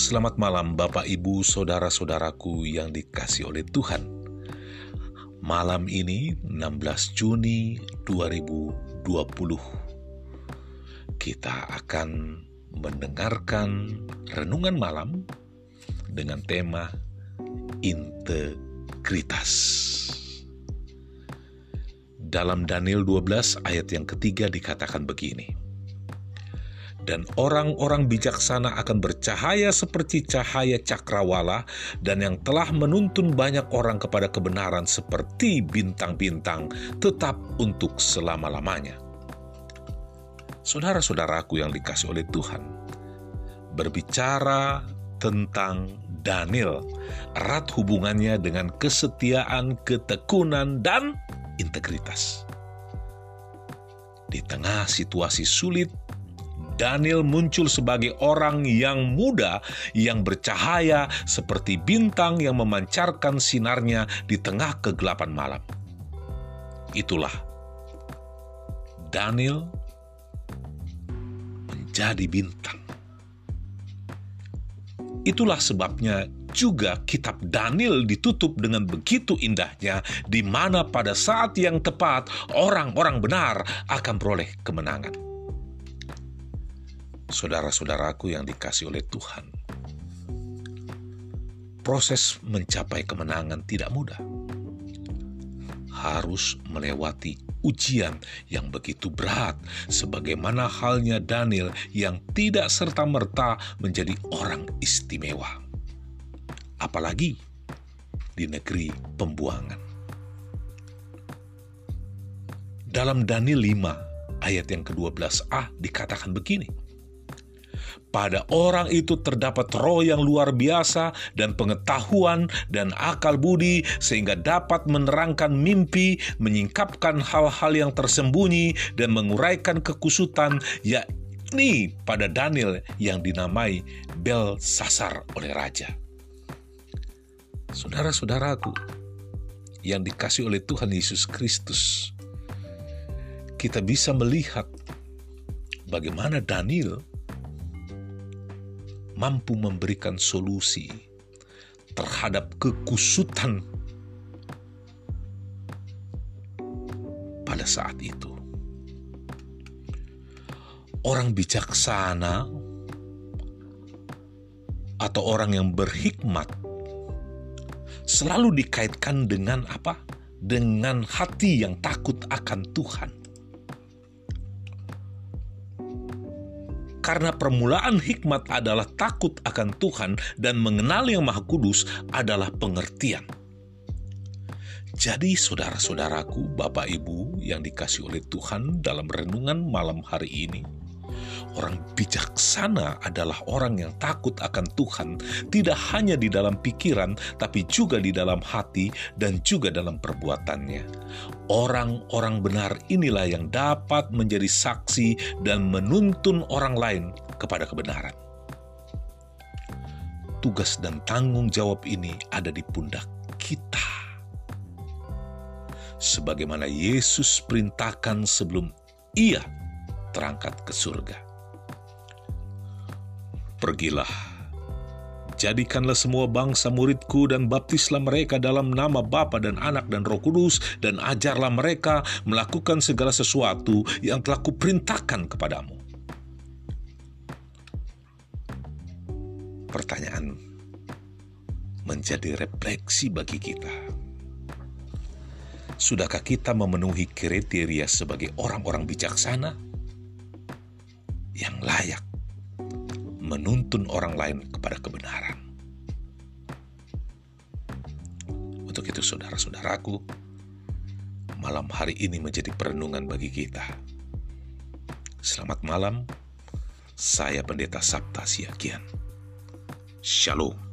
Selamat malam Bapak Ibu Saudara-saudaraku yang dikasih oleh Tuhan. Malam ini 16 Juni 2020 Kita akan mendengarkan renungan malam dengan tema integritas. Dalam Daniel 12 ayat yang ketiga dikatakan begini dan orang-orang bijaksana akan bercahaya seperti cahaya cakrawala, dan yang telah menuntun banyak orang kepada kebenaran seperti bintang-bintang, tetap untuk selama-lamanya. Saudara-saudaraku yang dikasih oleh Tuhan, berbicara tentang Daniel, erat hubungannya dengan kesetiaan, ketekunan, dan integritas. Di tengah situasi sulit Daniel muncul sebagai orang yang muda yang bercahaya seperti bintang yang memancarkan sinarnya di tengah kegelapan malam. Itulah Daniel menjadi bintang. Itulah sebabnya juga kitab Daniel ditutup dengan begitu indahnya di mana pada saat yang tepat orang-orang benar akan peroleh kemenangan saudara-saudaraku yang dikasih oleh Tuhan. Proses mencapai kemenangan tidak mudah. Harus melewati ujian yang begitu berat, sebagaimana halnya Daniel yang tidak serta-merta menjadi orang istimewa. Apalagi di negeri pembuangan. Dalam Daniel 5 ayat yang ke-12a dikatakan begini, pada orang itu terdapat roh yang luar biasa dan pengetahuan dan akal budi sehingga dapat menerangkan mimpi, menyingkapkan hal-hal yang tersembunyi dan menguraikan kekusutan yakni pada Daniel yang dinamai Belsasar oleh raja. Saudara-saudaraku yang dikasih oleh Tuhan Yesus Kristus, kita bisa melihat bagaimana Daniel mampu memberikan solusi terhadap kekusutan pada saat itu. Orang bijaksana atau orang yang berhikmat selalu dikaitkan dengan apa? Dengan hati yang takut akan Tuhan. Karena permulaan hikmat adalah takut akan Tuhan dan mengenal Yang Maha Kudus adalah pengertian. Jadi saudara-saudaraku, Bapak Ibu yang dikasih oleh Tuhan dalam renungan malam hari ini, Orang bijaksana adalah orang yang takut akan Tuhan, tidak hanya di dalam pikiran, tapi juga di dalam hati dan juga dalam perbuatannya. Orang-orang benar inilah yang dapat menjadi saksi dan menuntun orang lain kepada kebenaran. Tugas dan tanggung jawab ini ada di pundak kita. Sebagaimana Yesus perintahkan sebelum ia terangkat ke surga. Pergilah, jadikanlah semua bangsa muridku dan baptislah mereka dalam nama Bapa dan Anak dan Roh Kudus dan ajarlah mereka melakukan segala sesuatu yang telah kuperintahkan kepadamu. Pertanyaan menjadi refleksi bagi kita. Sudahkah kita memenuhi kriteria sebagai orang-orang bijaksana yang layak menuntun orang lain kepada kebenaran. Untuk itu saudara-saudaraku, malam hari ini menjadi perenungan bagi kita. Selamat malam, saya Pendeta Sabta Siagian. Shalom.